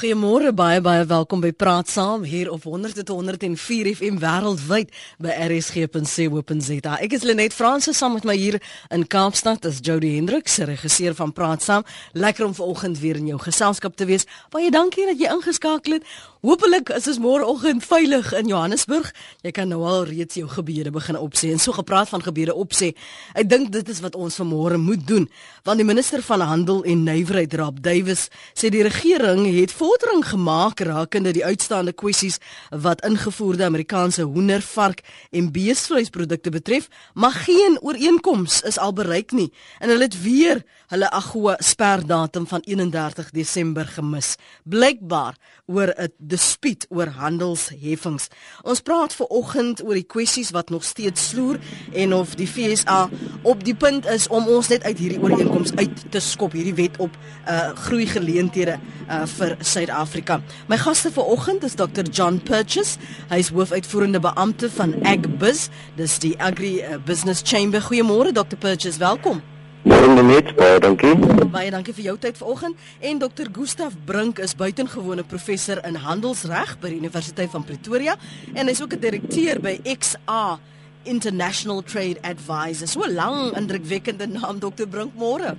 Goeiemôre baie baie welkom by Praat Saam hier op 100.104 FM wêreldwyd by rsg.co.za. Ek is Lenet Fransis saam met my hier in Kaapstad is Jody Hendriks, regisseur van Praat Saam. Lekker om vanoggend weer in jou geselskap te wees. Baie dankie dat jy ingeskakel het. Hoopelik is ons môreoggend veilig in Johannesburg. Jy kan nou al reeds jou gebede begin opsê en so gepraat van gebede opsê. Ek dink dit is wat ons vanmôre moet doen, want die minister van Handel en Nywerheid, Rob Davies, sê die regering het vordering gemaak rakende die uitstaande kwessies wat ingevoerde Amerikaanse hoender, vark en beesvleisprodukte betref, maar geen ooreenkoms is al bereik nie en hulle het weer hulle AGOA sperdatum van 31 Desember gemis. Blykbaar oor 'n dispuut oor handelsheffings. Ons praat ver oggend oor die kwessies wat nog steeds sloer en of die FSA op die punt is om ons net uit hierdie ooreenkoms uit te skop, hierdie wet op uh groei geleenthede uh vir Suid-Afrika. My gaste vir oggend is Dr. John Purchase. Hy is hoofuitvoerende beampte van AgBiz, dis die Agri uh, Business Chamber. Goeiemôre Dr. Purchase, welkom. Môre net, baie dankie. Baie dankie vir jou tyd vanoggend. En Dr. Gustaf Brink is buitengewone professor in handelsreg by die Universiteit van Pretoria en hy's ook 'n direkteur by XA International Trade Advisors. So 'n lang indrukwekkende naam Dr. Brink môre.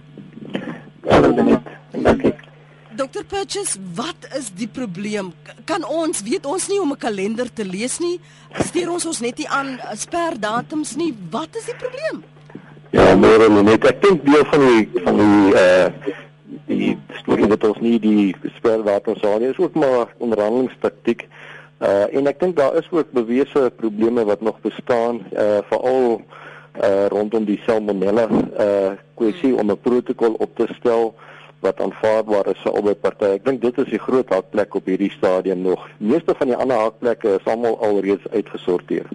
Dankie. Dr. Purchase, wat is die probleem? Kan ons weet ons nie om 'n kalender te lees nie? Stuur ons ons net nie aan sperdatums nie. Wat is die probleem? Ja, môre net. Ek dink deel van die van die uh die storie dat ons nie die spelwater sal nie, is ook maar onderhandelingstaktiek. Uh en ek dink daar is ook bewese probleme wat nog bestaan, uh veral uh rondom die salmonella uh kwessie om 'n protokol op te stel wat aanvaarbaar is vir albei partye. Ek dink dit is die groot hakplek op hierdie stadium nog. Meeste van die ander hakplekke is almal alreeds uitgesorteer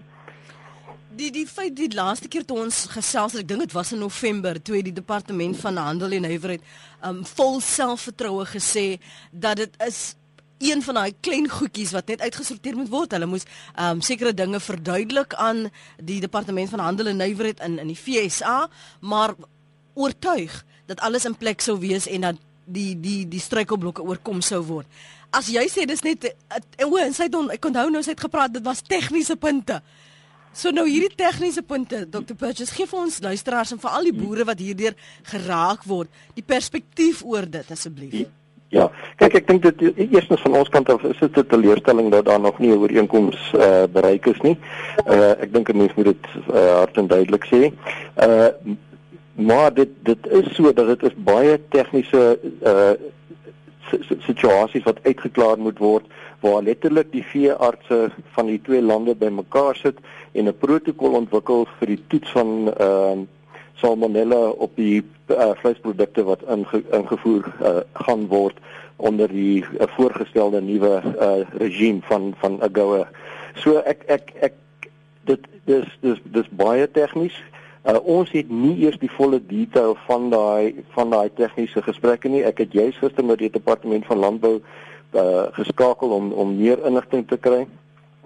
die die feit die laaste keer toe ons gesels het, ek dink dit was in November toe die departement van handel en nywerheid um vol selfvertroue gesê dat dit is een van daai klein goedjies wat net uitgesorteer moet word. Hulle moes um sekere dinge verduidelik aan die departement van handel en nywerheid in in die FSA, maar oortuig dat alles in plek sou wees en dat die die die struikelblokke oorkom sou word. As jy sê dis net o, en sy het ek onthou nou sy het gepraat dit was tegniese punte. So nou hierdie tegniese punte, Dr. Purchase, gee vir ons luisteraars en veral die boere wat hierdeur geraak word, die perspektief oor dit asseblief. Ja, kyk ek dink dit eerstens van ons kant af is dit 'n teleurstelling dat daar nog nie 'n ooreenkoms uh, bereik is nie. Uh ek dink 'n mens moet dit uh, hard en duidelik sê. Uh maar dit dit is so dat dit is baie tegniese uh situasies wat uitgeklaar moet word waar letterlik die veeartse van die twee lande bymekaar sit en 'n protokol ontwikkel vir die toets van ehm uh, salmonella op die uh, vleisprodukte wat inge, ingevoer uh, gaan word onder die uh, voorgestelde nuwe uh, regime van van AGOA. So ek ek ek dit dis dis dis baie tegnies. Uh, ons het nie eers die volle detail van daai van daai tegniese gesprekke nie. Ek het juis gister met die departement van landbou uh, geskakel om om meer inligting te kry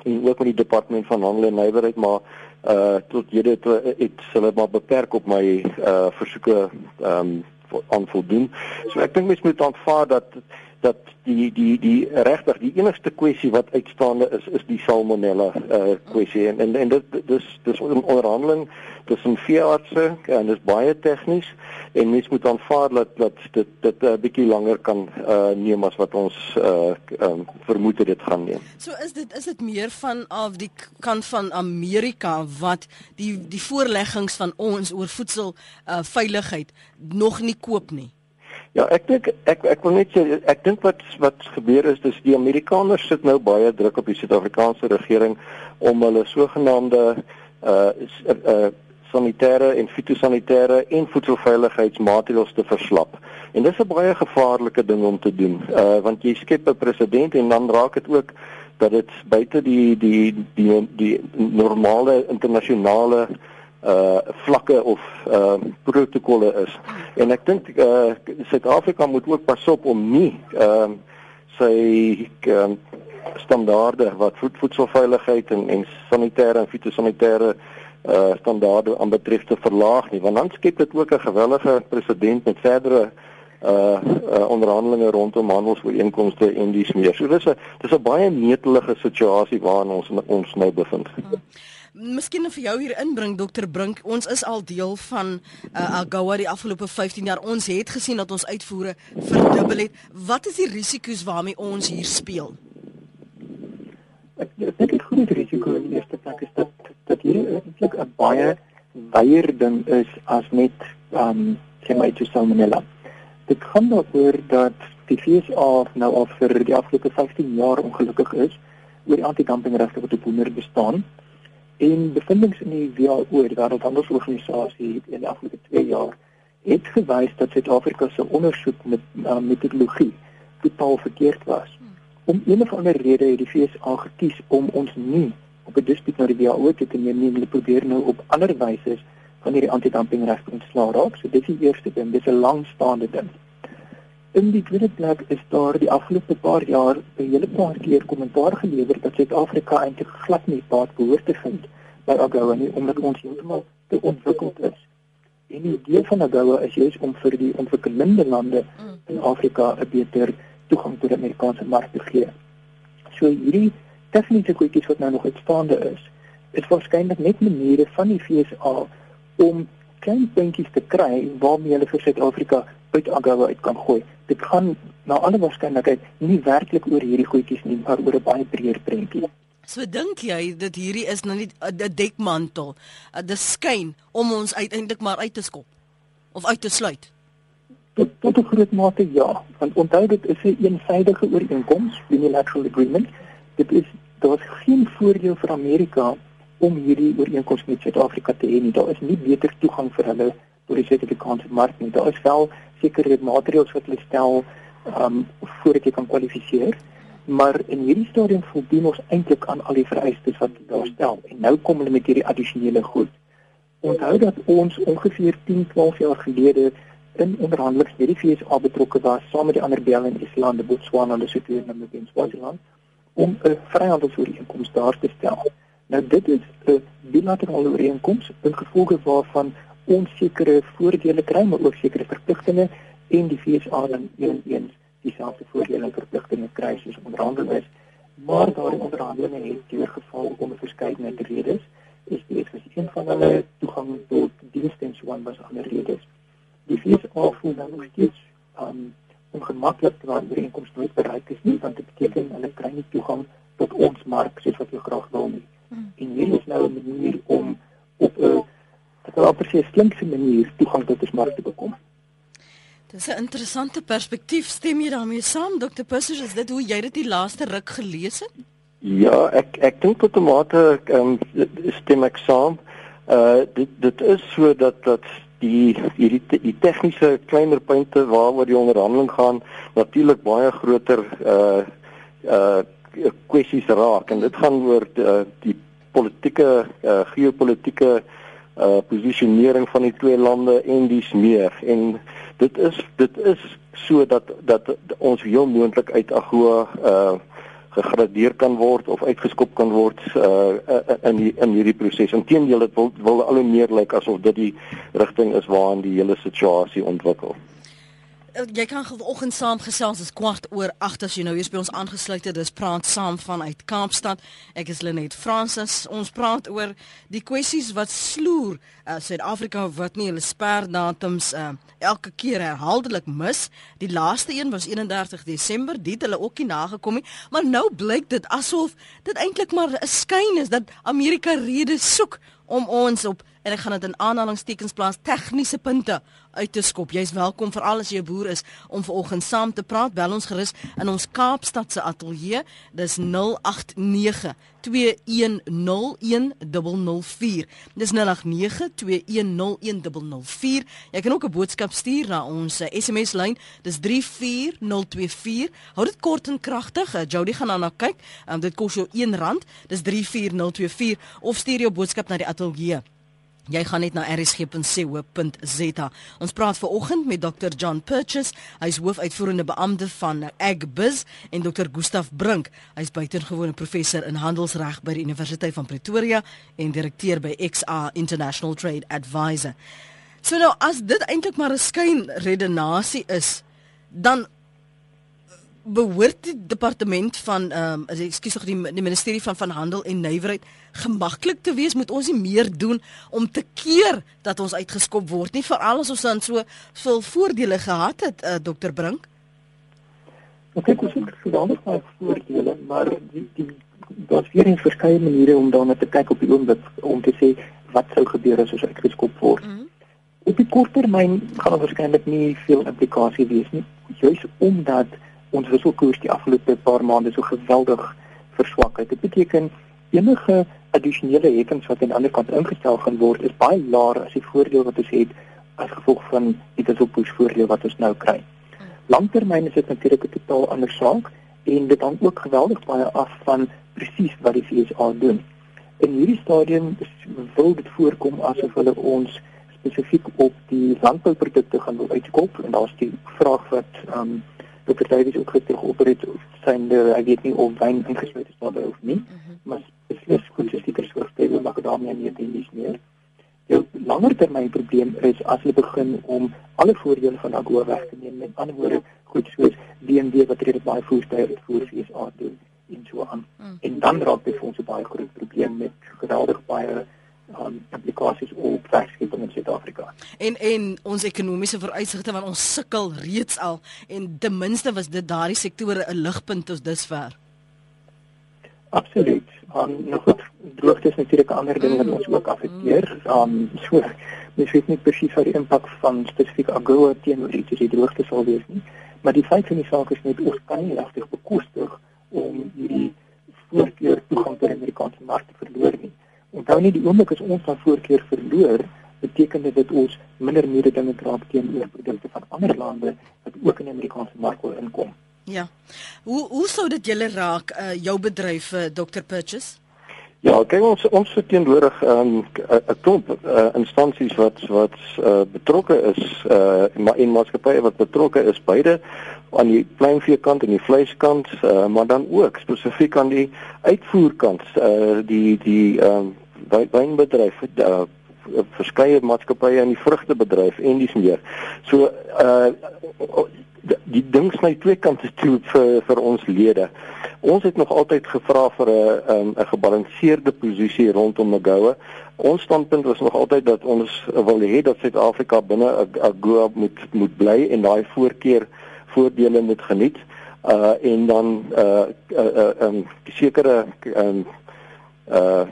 en ook met die departement van handel en nywerheid maar uh tot hede het hulle maar beperk op my uh versoeke ehm um, aan voldoen. So ek dink mens moet aanvaar dat dat die die die regtig die enigste kwessie wat uitstaande is is die salmonella uh kwessie en en, en dit dis dis onderhandeling tussen veeartse en dit is baie tegnies en mens moet aanvaar dat dat dit dit 'n uh, bietjie langer kan uh neem as wat ons uh um, vermoed dit gaan neem. So is dit is dit meer van af die kant van Amerika wat die die voorleggings van ons oor voedsel uh veiligheid nog nie koop nie. Ja, ek dink ek ek wil net sê ek dink wat wat gebeur is dis die Amerikaners sit nou baie druk op die Suid-Afrikaanse regering om hulle sogenaamde uh uh sanitêre en fitosanitêre en voedselveiligheidsmaatreëls te verslap. En dis 'n baie gevaarlike ding om te doen, uh want jy skep 'n presedent en dan raak dit ook dat dit buite die die die die normale internasionale uh vlakke of uh protokolle is. En ek dink uh Suid-Afrika moet ook pas op om nie ehm uh, sy uh, standaarde wat voed, voedselveiligheid en en sanitêre en fitosanitêre uh standaarde aanbetref te verlaag nie, want dan skep dit ook 'n gewellige presedent met verdere uh, uh onderhandelinge rondom handelsooreenkomste en dies meer. So dis 'n dis 'n baie netelige situasie waarin ons ons nou bevind. Hmm. Miskien vir jou hier inbring dokter Brink, ons is al deel van uh, AGOA die afgelope 15 jaar. Ons het gesien dat ons uitvoere verdubbel het. Wat is die risiko's waarmee ons hier speel? Ek dink die groot risiko in die eerste plek is dat dat hier eintlik 'n baie wyer ding is as net um sê maar iets so Manila. Dit gaan daaroor dat die FSA nou al vir die afgelope 15 jaar ongelukkig is oor die anti-dumpingregte wat op honder bestaan En bevindings in die WHO, die Wêreldhandelsorganisasie, in die afgelope 2 jaar het gewys dat Suid-Afrika se ondersoek met uh, metodologie totaal verkeerd was. Om een of ander rede het die FSA gekies om ons nie op 'n dispuut na die WHO te neem nie, hulle probeer nou op ander wyse van hierdie anti-dumpingreg ontslaa raak. So dit is die eerste ding, dit is 'n langstaande ding. In die tweede plek is daar die afgelope paar jaar 'n hele paar keer kommentaar gelewer dat Suid-Afrika eintlik glad nie paat behoort te vind by AGOA nie omdat ons heeltemal te ontwikkeld is. En die idee van AGOA is juist om vir die ontwikkelende lande in Afrika 'n beter toegang tot die Amerikaanse mark te gee. So hierdie tegniese kwessies wat nou nog uitstaande is, is waarskynlik net maniere van die FSA om klein puntjies te kry waarmee hulle vir Suid-Afrika uit AGOA uit kan gooi. Dit gaan na alle waarskynlikheid nie werklik oor hierdie goedjies nie, maar oor 'n baie breër prentjie. So dink jy dat hierdie is nou nie 'n dekmantel, 'n skyn om ons uiteindelik maar uit te skop of uit te sluit? Tot tot 'n groot mate ja, want onthou dit is 'n een eensidedige ooreenkoms, unilateral agreement. Dit is daar's geen voordeel vir Amerika om hierdie ooreenkoms met Suid-Afrika te hê nie. Daar is nie beter toegang vir hulle tot die Suid-Afrikaanse mark nie. Daar is wel sekere maatreëls wat hulle stel um voordat jy kan kwalifiseer. Maar in hierdie stadium voldoen ons eintlik aan al die vereistes wat daar stel en nou kom hulle met hierdie addisionele goed. Onthou dat ons ongeveer 10, 12 jaar gelede in onderhandelinge met die VSA betrokke was saam met die ander Bel en Islande, Botswana, Lesotho en Namibië Swaziland om 'n vryhandelsooreenkoms daar te stel. Nou dit is 'n bilaterale ooreenkoms in gevolge waarvan ons sekere voordele kry maar ook sekere verpligtinge en die FSA dan een eens dieselfde voordele en verpligtinge kry soos onderhandelinge maar daardie onderhandelinge het deurgeval om 'n verskeidenheid redes. Is dit is een van hulle toegang tot dienste en so aan was ander redes. Die FSA voel dan nog steeds um, ongemaklik dat die ooreenkoms nooit bereik is nie want dit beteken hulle kry nie toegang tot ons mark soos wat hulle graag wil nie. Hmm. en hier is nou 'n manier om op 'n hulle op 'n slinkse manier toegang tot die mark te bekom. Dis 'n interessante perspektief. Stem jy daarmee saam, Dr. Pusser? Is dit hoe jy dit die laaste ruk gelees het? Ja, ek ek dink tot 'n mate um, stem ek saam. Uh dit dit is so dat dat die hierdie die tegniese kleiner punte waaroor die onderhandeling gaan natuurlik baie groter uh uh kwessies raak en dit gaan oor die, uh, die politieke uh, geopolitiese uh posisionering van die twee lande en dies meer en dit is dit is so dat ons heel moontlik uit AGOA uh gegradeer kan word of uitgeskop kan word uh in die, in hierdie proses. Inteendeel dit wil wil al hoe meer lyk asof dit die rigting is waarin die hele situasie ontwikkel. Eh, jy kan vanoggend saamgesels is kwart oor 8 as jy nou hier by ons aangesluit het. Dis praat saam vanuit Kaapstad. Ek is Lenet Francis. Ons praat oor die kwessies wat sloer uh, Suid-Afrika wat nie hulle sperdatums uh, elke keer herhaaldelik mis. Die laaste een was 31 Desember. Dit hulle ook nie nagekom nie. Maar nou blyk dit asof dit eintlik maar 'n skyn is dat Amerika redes soek om ons op en ek gaan dit in aanhalingstekens plaas tegniese punte uit te skop. Jy's welkom vir alles jy 'n boer is om vanoggend saam te praat. Bel ons gerus in ons Kaapstad se ateljee. Dis 089 2101004. Dis 089 2101004. Jy kan ook 'n boodskap stuur na ons SMS lyn. Dis 34024. Hou dit kort en kragtig. Eh, Jody gaan nou kyk. Um, dit kos jou R1. Dis 34024 of stuur jou boodskap na die ateljee Jy gaan net na rsg.co.za. Ons praat ver oggend met Dr. John Purchase. Hy's hoofuitvoerende beampte van Agbiz en Dr. Gustaf Brink. Hy's buitengewone professor in handelsreg by die Universiteit van Pretoria en direkteur by XA International Trade Advisor. So nou as dit eintlik maar 'n skyn redenasie is dan behoort die departement van ehm um, ekskuus tog die, die ministerie van van handel en nywerheid gemaklik te wees moet ons nie meer doen om te keer dat ons uitgeskop word nie veral as ons dan so veel voordele gehad het uh, dokter Brink Ek kyk ons het verdandig baie voordele maar die die daar's weer 'n verskeie maniere om daarna te kyk op die oomblik om te sê wat sou gebeur as ons uitgeskop word mm -hmm. Op die kort termyn gaan daar waarskynlik nie veel implikasie wees nie juis omdat ons wisselkoers die afgelope paar maande so geweldig verswak het. Dit beteken enige addisionele heffings wat aan die ander kant ingestel gaan word is baie laer as die voordeel wat ons het as gevolg van die wisselkoers voordeel wat ons nou kry. Langtermyn is dit natuurlik 'n totaal ander saak en dit hang ook geweldig baie af van presies wat die FSA doen. In hierdie stadium wil dit voorkom asof hulle ons spesifiek op die landbouprodukte gaan wil uitskop en daar's die vraag wat ehm um, Dr. Davies ook gister geopereer of synde ek weet nie of wyn ingesluit is daarbey of nie, mm -hmm. maar beslis goed is die verskoorstelle makadamia nie dit nie meer. Die langer termyn probleem is as hulle begin om alle voordele van AGOA weg te neem met ander woorde goed soos BMW wat reeds baie voertuie het voor FSA doen en so aan. Mm. En dan raak dit vir ons 'n baie groot probleem met geweldig baie um, implikasies op werkskeping in Suid-Afrika. En en ons ekonomiese vooruitsigte want ons sukkel reeds al en ten minste was dit daardie sektore 'n ligpunt tot dusver. Absoluut. Um, nou goed, droogte is natuurlik 'n ander ding wat ons ook affekteer. Um so mens weet nie presies wat die impak van spesifiek AGOA teenoor iets die droogte sal wees nie, maar die feit van die saak is net ons kan nie regtig bekostig om hierdie voorkeur toegang tot die Amerikaanse mark te verloor nie. Onthou nie die oomblik as ons van voorkeur verloor, beteken dit dat ons minder mededinge draak teenoor produkte van ander lande wat ook in die Amerikaanse mark wil inkom. Ja. Hoe hoe sou dit julle raak uh, jou bedryf uh, Dr Purchase? Ja, kyk ons ons verteenwoordig 'n um, klomp uh, instansies wat wat uh, betrokke is uh maar en maatskappye wat betrokke is beide aan die kleinveekant en die vleiskant, uh, maar dan ook spesifiek aan die uitvoerkant, uh die die ehm um, wynbedryf uh, verskeie maatskappye in die vrugtebedryf en dis meer. So uh die ding sny twee kante toe vir vir ons lede. Ons het nog altyd gevra vir 'n um, 'n gebalanseerde posisie rondom AGOA. Ons standpunt was nog altyd dat ons wil hê dat Suid-Afrika binne AGOA moet moet bly en daai voorkeur voordele moet geniet. Uh en dan uh uh uh um, sekere um uh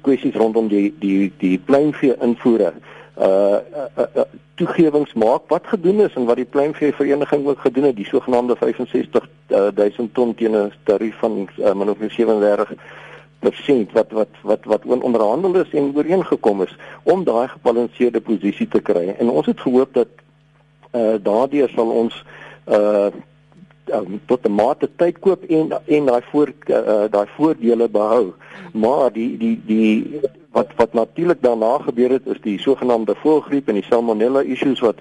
kwessies rondom die die die pleinvee invoere uh, uh, uh toegewings maak wat gedoen is en wat die pleinvee vereniging ook gedoen het die sogenaamde 65 000 ton teen 'n tarief van uh, min of 37 persent wat wat wat wat onderhandel is en ooreengekom is om daai gebalanseerde posisie te kry en ons het gehoop dat uh daardeur sal ons uh um, tot 'n mate tyd koop en en daai voor uh, daai voordele behou. Maar die die die wat wat natuurlik daarna gebeur het is die sogenaamde voëlgriep en die salmonella issues wat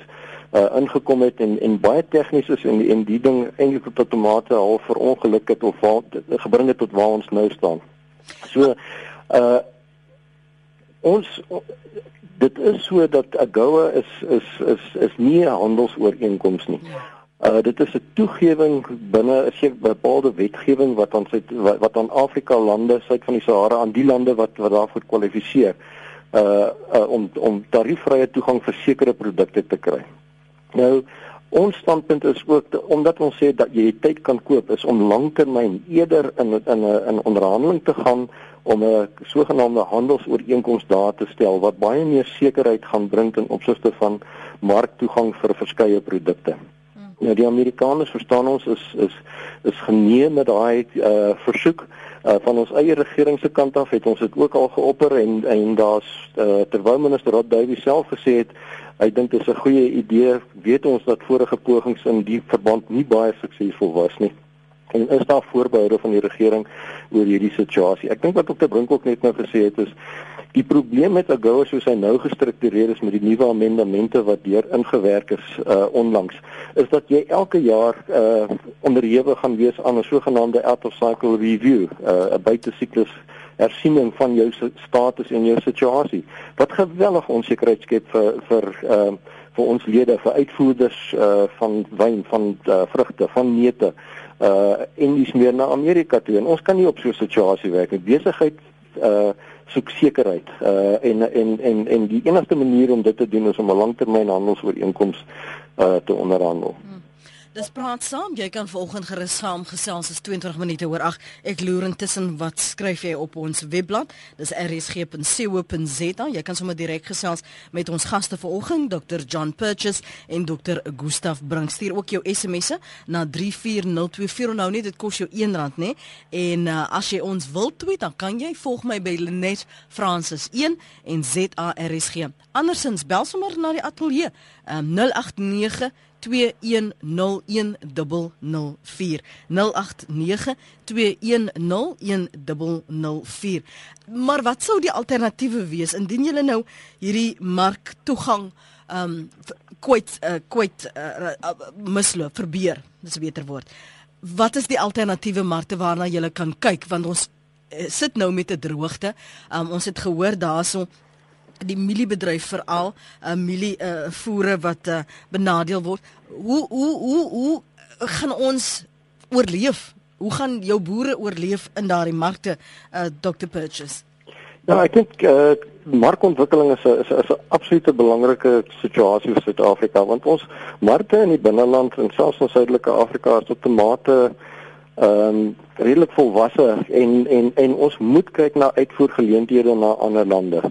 uh, ingekom het en en baie tegnies is en en die ding eintlik tot tomate al verongeluk het of wat gebring het tot waar ons nou staan. So uh ons dit is so dat AGOA is is is is nie 'n handelsooreenkoms nie. Uh dit is 'n toegewing binne 'n sekere bepaalde wetgewing wat ons het wat, wat aan Afrika lande suid van die Sahara aan die lande wat wat daarvoor kwalifiseer uh, uh om om tariefvrye toegang vir sekere produkte te kry. Nou ons standpunt is ook te, omdat ons sê dat jy tyd kan koop is om lanktermyn eerder in in 'n in onderhandeling te gaan om 'n sogenaamde handelsooreenkoms daar te stel wat baie meer sekerheid gaan bring ten opsigte van marktoegang vir verskeie produkte. Nou die Amerikaners verstaan ons is is is geneem met daai uh versoek uh van ons eie regering se kant af. Het ons dit ook al geopper en en daar's uh terwyl minister Rod Davey self gesê het hy dink dit is 'n goeie idee weet ons dat vorige pogings in die verband nie baie suksesvol was nie en is daar voorbehoude van die regering oor hierdie situasie ek dink wat Dr Brinkhoff net nou gesê het is Die probleem met AGOA soos hy nou gestruktureer is met die nuwe amendamente wat deur ingewerk is uh onlangs, is dat jy elke jaar uh onderhewig gaan wees aan 'n sogenaamde out of cycle review, uh 'n buitesiklus hersiening van jou status en jou situasie. Wat geweldig onsekerheid skep vir vir uh vir ons lede, vir uitvoerders uh van wyn, van uh, vrugte, van neute uh en dis meer na Amerika toe. En ons kan nie op so 'n situasie werk nie. Besigheid uh soek sekerheid. Uh en en en en die enigste manier om dit te doen is om 'n langtermyn handelsooreenkoms uh te onderhandel. Hmm. Dis praat saam. Jy kan volgens gerus saam gesels as 20 minute oor 8. Ek loer intussen wat skryf jy op ons webblad? Dis rsg.co.za. Jy kan sommer direk gesels met ons gaste vanoggend, Dr. John Purchase en Dr. Gustaf Brink. Stuur ook jou SMS'e na 34024 nou net dit kos jou R1, nê? En uh, as jy ons wil tweet, dan kan jy volg my by Lenet Francis 1 en ZARSG. Andersins bel sommer na die ateljee um, 089 0891101004 Maar wat sou die alternatiewe wees? Indien jy nou hierdie mark toegang um kwyt uh, kwyt uh, uh, misloop verbeer dis 'n beter woord. Wat is die alternatiewe markte waarna jy kan kyk? Want ons sit nou met 'n droogte. Um, ons het gehoor daarso die mieliebedryf veral 'n uh, mielie uh, voere wat uh, benadeel word. Hoe hoe hoe hoe gaan ons oorleef? Hoe gaan jou boere oorleef in daardie markte uh, Dr Purchase? Ja, ek dink uh, markontwikkeling is 'n is 'n absolute belangrike situasie vir Suid-Afrika want ons markte in die binneland en selfs in Suidelike Afrika is tot tomate ehm um, redelik volwasse en en en ons moet kyk na uitvoergeleenthede na ander lande.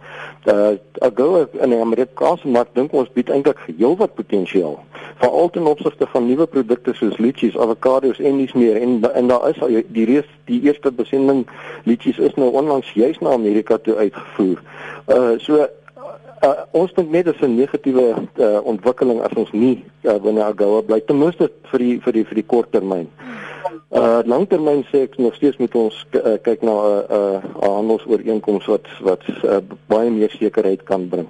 Uh AGOA in die Amerikaanse mark dink ons bied eintlik heelwat potensiaal. Veral ten opsigte van nuwe produkte soos litchies, avokado's en dis meer en en daar is al die reus die eerste besending litchies is nou onlangs juis na Amerika toe uitgevoer. Uh so Uh, ons dink net dis 'n negatiewe uh, ontwikkeling as ons nie uh, binne AGOA bly ten minste vir die vir die vir die kort termyn. Uh langtermyn sê ek nog steeds met ons uh, kyk na 'n uh, 'n uh, handelsooreenkoms wat wat uh, baie meer sekerheid kan bring.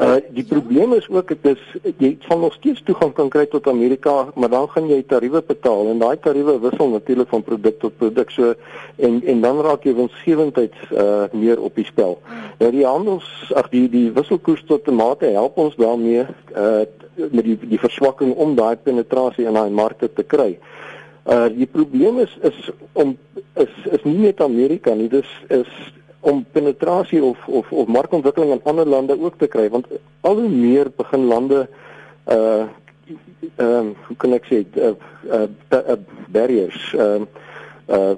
Uh die probleem is ook dit is jy sal nog steeds toegang kan kry tot Amerika, maar dan gaan jy tariewe betaal en daai tariewe wissel natuurlik van produk tot produk. So en en dan raak jy winsgewendheid uh meer op die spel. Nou die handels ag die die wisselkoers tot tomate help ons daarmee uh met die die verswakking om daai penetrasie in daai markte te kry. Uh die probleem is is om is is nie net Amerika nie, dis is om penetrasie of of of markontwikkeling in ander lande ook te kry want al hoe meer begin lande uh ehm um, hoe kan ek sê uh, uh, uh barriers ehm uh, uh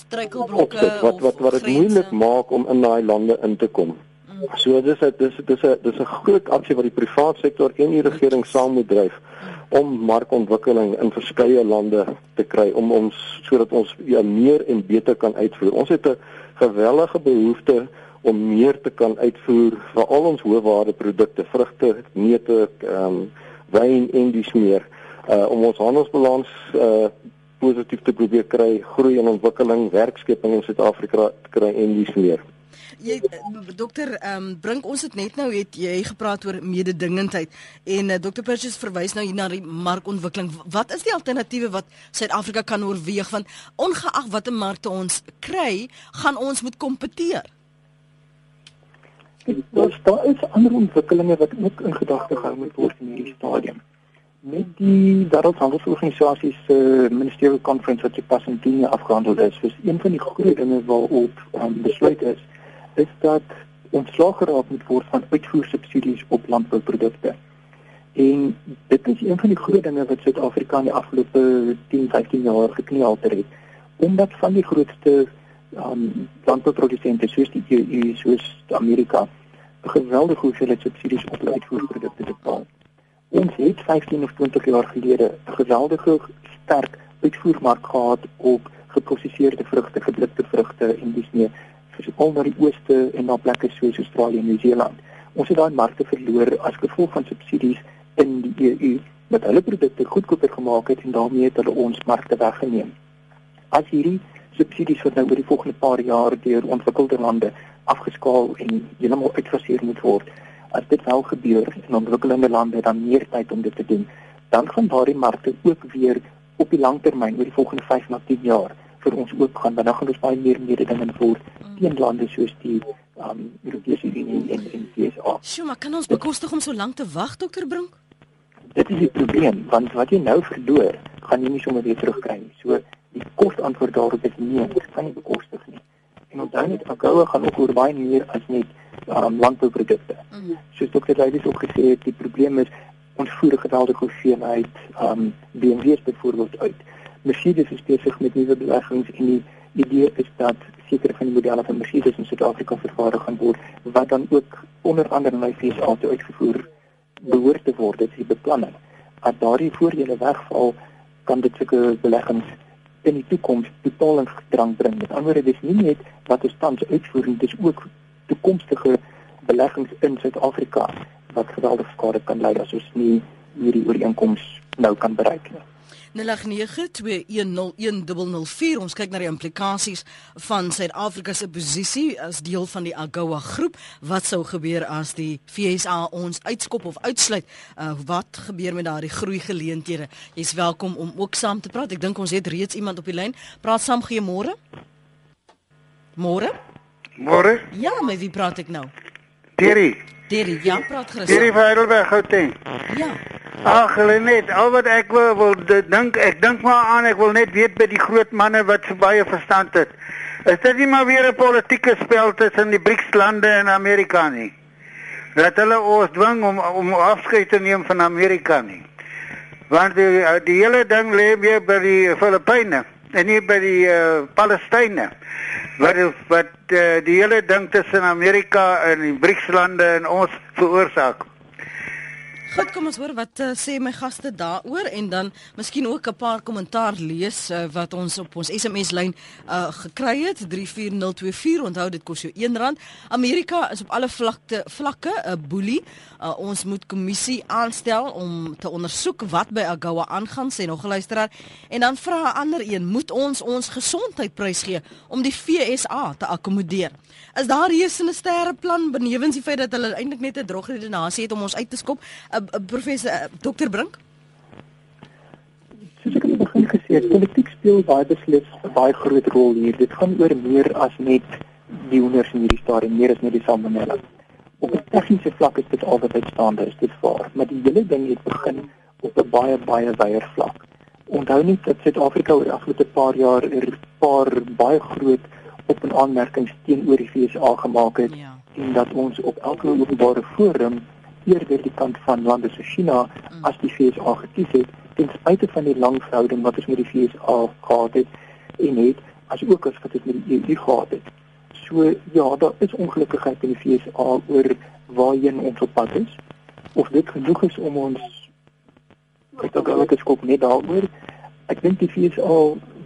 struikelblokke wat wat wat dit moeilik maak om in daai lande in te kom. Mm. So dis 'n dis dis 'n dis 'n groot aksie wat die private sektor en die regering saam moet dryf. Mm om markontwikkeling in verskeie lande te kry om ons sodat ons ja meer en beter kan uitvoer. Ons het 'n gewellige behoefte om meer te kan uitvoer vir al ons hoëwaarde produkte, vrugte, neute, ehm um, wyn en dis meer uh om ons handelsbalans uh positief te probeer kry, groei en ontwikkeling, werkskeping in Suid-Afrika te kry en dis meer jy dokter ehm um, bring ons dit net nou het jy gepraat oor mededingendheid en uh, dokter Purchase verwys nou hier na die markontwikkeling. Wat is die alternatiewe wat Suid-Afrika kan oorweeg want ongeag watter markte ons kry, gaan ons moet kompeteer. Daar daar is ander ontwikkelinge wat ook in gedagte gehou moet word in hierdie stadium. Met die Wêreldhandelsorganisasie se uh, ministerial conference wat pas in Kenia afgehandel is, is een van die groot dinge waarop um, besluit is is dat ontslag geraak moet word van uitvoersubsidies op landbouprodukte. En dit is een van die groot dinge wat Suid-Afrika in die afgelope 10, 15 jaar gekniehalter het. Omdat van die grootste um, landbouprodusente soos die EU, soos Amerika, 'n geweldige hoeveelheid subsidies op uitvoerprodukte betaal. Ons het 15 of 20 jaar gelede 'n geweldige sterk uitvoermark gehad op geproseserde vrugte, gedrukte vrugte en dis meer veral na die ooste en na plekke soos Australië en Nieu-Seeland. Ons het daai markte verloor as gevolg van subsidies in die EU wat hulle produkte goedkoper gemaak het en daarmee het hulle ons markte weggeneem. As hierdie subsidies wat nou oor die volgende paar jaar deur ontwikkelde lande afgeskaal en heeltemal uitfaseer moet word, as dit wel gebeur in ontwikkelende lande dan meer tyd om dit te doen, dan gaan daardie markte ook weer op die langtermyn oor die volgende 5 na 10 jaar vir ons oop gaan want dan gaan ons baie meer mededingend word teen lande soos die um Europese Unie en en FSA. Sjoe, maar kan ons bekostig om so lank te wag, dokter Brink? Dit is die probleem, want wat jy nou verloor, gaan jy nie sommer weer terugkry nie. So die kosantwoord daarop is nee, dit kan nie bekostig nie. En onthou net, AGOA gaan ook oor baie meer as net um, landbouprodukte. Mm. Soos dokter Leides ook gesê het, die probleem is ons voer geweldige hoeveelheid um BMW's byvoorbeeld uit. Mercedes is besig met nuwe beleggings en die idee is dat sekere van die modelle van Mercedes in Suid-Afrika vervaardig gaan word wat dan ook onder andere na die VSA toe uitgevoer behoort te word. Dit is die beplanning. As daardie voordele wegval, kan dit sulke beleggings in die toekoms totaal in gedrang bring. Met ander woorde, dis nie net wat ons tans uitvoer nie, dis ook toekomstige beleggings in Suid-Afrika wat geweldig skade kan lei as ons nie hierdie ooreenkoms nou kan bereik nie. 0892101004 ons kyk na die implikasies van Suid-Afrika se posisie as deel van die AGOA groep wat sou gebeur as die FSA ons uitskop of uitsluit uh, wat gebeur met daardie groei geleenthede jy's welkom om ook saam te praat ek dink ons het reeds iemand op die lyn praat saam goeiemôre môre Môre? Ja, met wie praat ek nou? Terry. Terry, ja, praat gerus. Terry van Heidelberg, Gauteng. Ja. Ag, net, al wat ek wil, wil dink, ek dink maar aan, ek wil net weet by die groot manne wat so baie verstand het. Is dit nie maar weer 'n politieke spel tussen die BRICS-lande en Amerika nie? Dat hulle ons dwing om om afskeid te neem van Amerika nie. Want die die hele ding lê weer by die Filippyne en nie by die uh, Palestynë wat wat uh, die hele ding tussen Amerika en die BRICS-lande en ons veroorsaak. Goed, kom ons hoor wat uh, sê my gaste daaroor en dan miskien ook 'n paar kommentaar lees uh, wat ons op ons SMS lyn uh, gekry het 34024. Onthou dit kos jou R1. Amerika is op alle vlakte vlakke 'n boelie. Uh, ons moet kommissie aanstel om te ondersoek wat by AGOA aangaan, sê nog 'n luisteraar. En dan vra 'n ander een, moet ons ons gesondheid prysgee om die FSA te akkommodeer? Is daar 'n sterre plan benewens die feit dat hulle eintlik net 'n drogredenasie het om ons uit te skop? Uh, uh, professor uh, Dr Brink? Soos ek in die begin gesê het, politiek speel baie beslis 'n baie groot rol hier. Dit gaan oor meer as net die honors in hierdie stadium, meer as net die salmonella. Op 'n tegniese vlak is dit altyd uitstaande, is dit waar, maar die hele ding het begin op 'n baie baie wyeer vlak. Onthou net dat Suid-Afrika oor die afgelope paar jaar 'n er paar baie groot op en aanmerkings teenoor die VSA gemaak het ja. en dat ons op elke openbare forum eerder die kant van lande so China mm. as die VSA gekies het ten spyte van die lang verhouding wat ons met die VSA gehad het en het as ook as wat dit met die EU gehad het. So ja, daar is ongelukkigheid in die VSA oor waarheen ons op pad is. Of dit genoeg is om ons ek dink ook dit skop net daaroor. Ek dink die VSA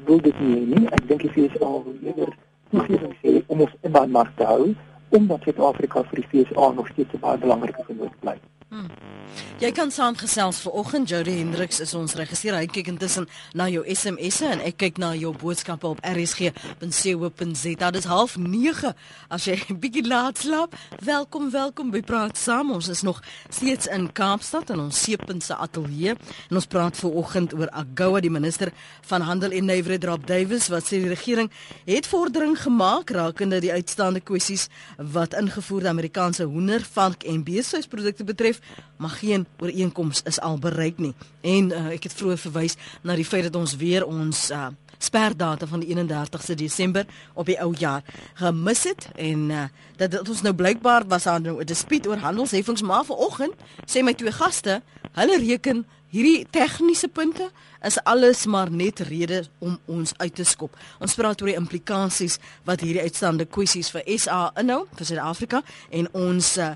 wil dit nie nie. Ek dink die VSA wil eerder toegewing sê om ons in daai mark te hou omdat Suid-Afrika vir die FSA nog steeds 'n baie belangrike vennoot bly. Hmm. Jy kan saamgesels vir oggend Jody Hendriks is ons regisseur. Hy kyk intussen na jou SMS'e en ek kyk na jou boodskappe op rsg.co.za. Dit is 09:30 as jy 'n bietjie laat slaap. Welkom, welkom by Praat Saam. Ons is nog steeds in Kaapstad in ons seepuntse ateljee en ons praat ver oggend oor AGOA, die minister van Handel en Nywerheid Rob Davies wat sê die regering het vordering gemaak rakende die uitstaande kwessies wat ingevoerde Amerikaanse hoender, vark en beeshuisprodukte betref maar geen ooreenkoms is al bereik nie. En uh, ek het vroeër verwys na die feit dat ons weer ons uh, sperdata van die 31ste Desember op die ou jaar gemis het en uh, dat dit ons nou blykbaar was aan nou 'n dispuut oor handelsheffings maar vanoggend sê my twee gaste, hulle reken hierdie tegniese punte is alles maar net redes om ons uit te skop. Ons praat oor die implikasies wat hierdie uitstaande kwessies vir SA inhou vir Suid-Afrika en ons uh,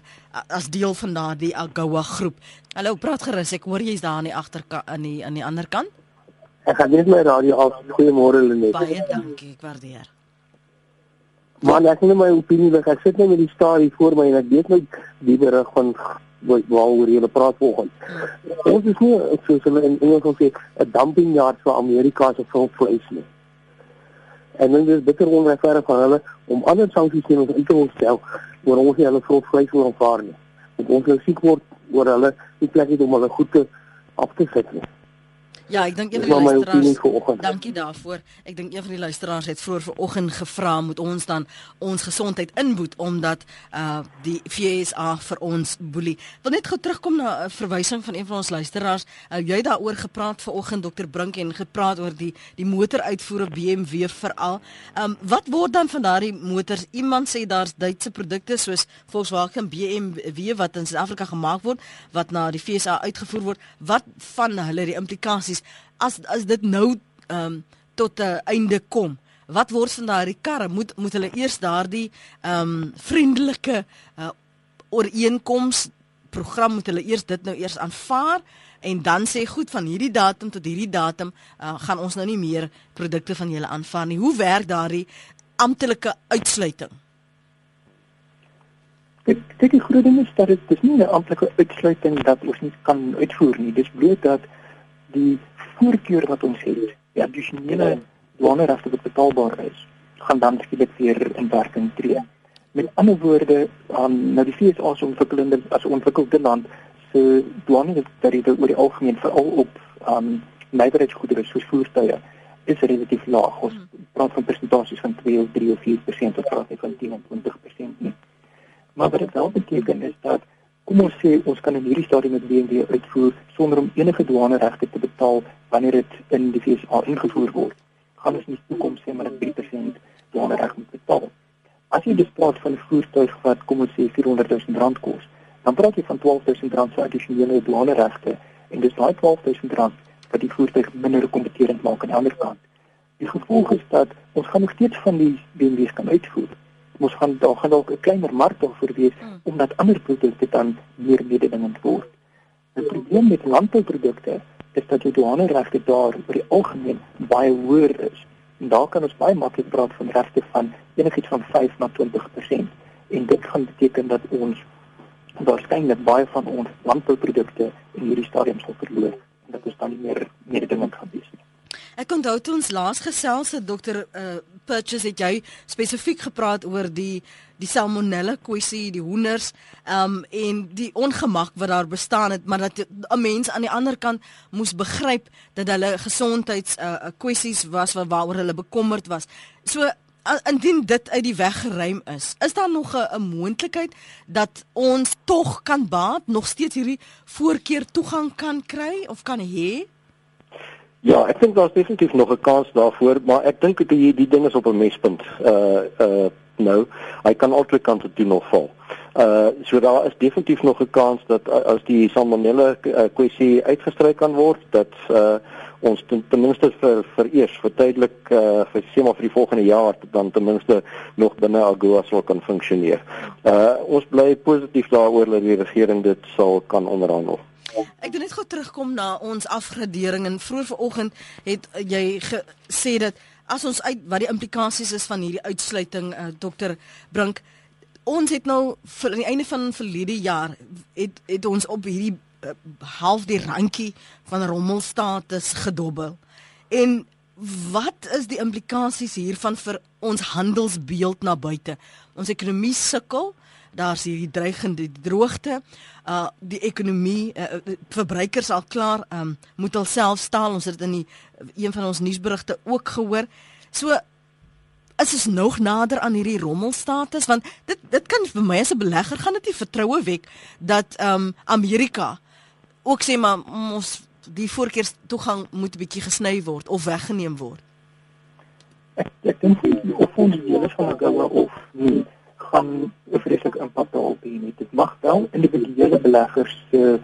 as deel van daardie AGOA groep. Hallo, praat gerus. Ek hoor jy's daar aan die agterkant aan die aan die ander kant. Ek gaan net my radio af. Goeiemôre Lenet. Baie dankie, ek waardeer. Maar ek het my opinie. Ek sit net met die storie voor my en ek weet net die berig van waaroor jy praat vanoggend. Ons is nie soos hulle in Engels sê 'n dumping yard vir Amerika se vleis nie. En dan is bitter onregverdig van hulle om ander sanksies teen ons in te stel oor nie hulle vleis wil aanvaar nie. Want ons wil siek word oor hulle nie plek het om hulle goed te af te sit nie. Ja, ek dink een van die luisteraars Dankie daarvoor. Ek dink een van die luisteraars het vroeër vanoggend gevra moet ons dan ons gesondheid inboet omdat uh die FSA vir ons boelie. Wil net gou terugkom na 'n verwysing van een van ons luisteraars. Uh, jy daaroor gepraat vanoggend Dr Brink en gepraat oor die die motoruitvoere BMW veral. Um wat word dan van daardie motors? Iemand sê daar's Duitse produkte soos Volkswagen BMW wat in Suid-Afrika gemaak word wat na die FSA uitgevoer word. Wat van hulle die implikasies as as dit nou ehm um, tot 'n einde kom? Wat word van daardie karre? Moet moet hulle eers daardie ehm um, vriendelike uh, ooreenkoms program moet hulle eers dit nou eers aanvaar en dan sê goed van hierdie datum tot hierdie datum uh, gaan ons nou nie meer produkte van julle aanvaar nie. Hoe werk daardie amptelike uitsluiting? Ek dink die groot ding is dat dit dis nie 'n amptelike uitsluiting dat ons nie kan uitvoer nie. Dis bloot dat die voorkeur wat ons het, die addisionele douaneregte wat betaalbaar is, gaan dan skielik weer in werking tree. Met ander woorde, um, nou die FSA se ontwikkelende as ontwikkelde land se douanetariewe oor die algemeen veral op um nywerheidsgoedere soos voertuie is relatief laag. Ons hmm. praat van persentasies van 2 of 3 of 4% of praat nie van 10 of 20% nie. Maar wat dit wel beteken is dat kom ons sê ons kan in hierdie stadium met BMW uitvoer sonder om enige douaneregte te betaal wanneer dit in die VSA ingevoer word. Gaan ons nie toekoms sê maar 3% douanereg moet betaal. As jy dus praat van 'n voertuig wat kom ons sê 400 000 rand kos, dan praat jy van 12 000 rand se addisionele douaneregte en dis daai 12 000 rand wat die voertuig minder kompeterend maak aan die ander kant. Die gevolg is dat ons gaan nog steeds van die BMW's kan uitvoer. Ons gaan daar gaan dalk 'n kleiner mark daarvoor wees hmm. omdat ander produkte dan meer mededingend word. Die probleem met landbouprodukte is dat die douaneregte daar oor die algemeen baie hoër is. En daar kan ons baie maklik praat van regte van enigiets van 5 na 20% en dit gaan beteken dat ons waarskynlik baie van ons landbouprodukte in hierdie stadium sal verloor en dat ons dan nie meer dinge kan wees nie. Ek onthou toe ons laas gesels het dokter uh, Purchase het jy spesifiek gepraat oor die die salmonella kwessie, die hoenders, ehm um, en die ongemak wat daar bestaan het, maar dat 'n mens aan die ander kant moes begryp dat hulle gesondheids uh, kwessies was waaroor hulle bekommerd was. So indien dit uit die weg geruim is, is daar nog 'n moontlikheid dat ons tog kan baat, nog steeds hierdie voorkeur toegang kan kry of kan hê? Ja, ek dink daar's definitief nog 'n kans daarvoor, maar ek dink dat die die ding is op 'n mespunt. Uh uh nou, hy kan altyd kante toe nog val. Uh so daar is definitief nog 'n kans dat as die salmonella kwessie uitgestry kan word, dat uh ons ten, ten minste vir vir eers vir tydelik uh vir sê maar vir die volgende jaar dan ten minste nog binne AGOA sal kan funksioneer. Uh ons bly positief daaroor dat die regering dit sal kan onderhandel. Ek wil net gou terugkom na ons afgradering en vroeër vanoggend het jy gesê dat as ons uit wat die implikasies is van hierdie uitsluiting uh, dokter Brink ons het nou aan die einde van verlede jaar het het ons op hierdie uh, half die randjie van rommelstatus gedobbel. En wat is die implikasies hiervan vir ons handelsbeeld na buite? Ons ekonomie sukkel. Daar's hierdie dreigende droogte. Uh die ekonomie uh, verbruikers al klaar um moet alself staal. Ons het dit in die, een van ons nuusberigte ook gehoor. So is ons nog nader aan hierdie rommelstatus want dit dit kan vir my as 'n belegger gaan dit nie vertroue wek dat um Amerika ook sê maar ons die voorkeurs toegang moet 'n bietjie gesny word of weggeneem word. Ek ek dink ons deel van 'n gawe of nie gaan 'n vreeslike impak daarop hê nie. Dit mag wel individuele beleggers se uh,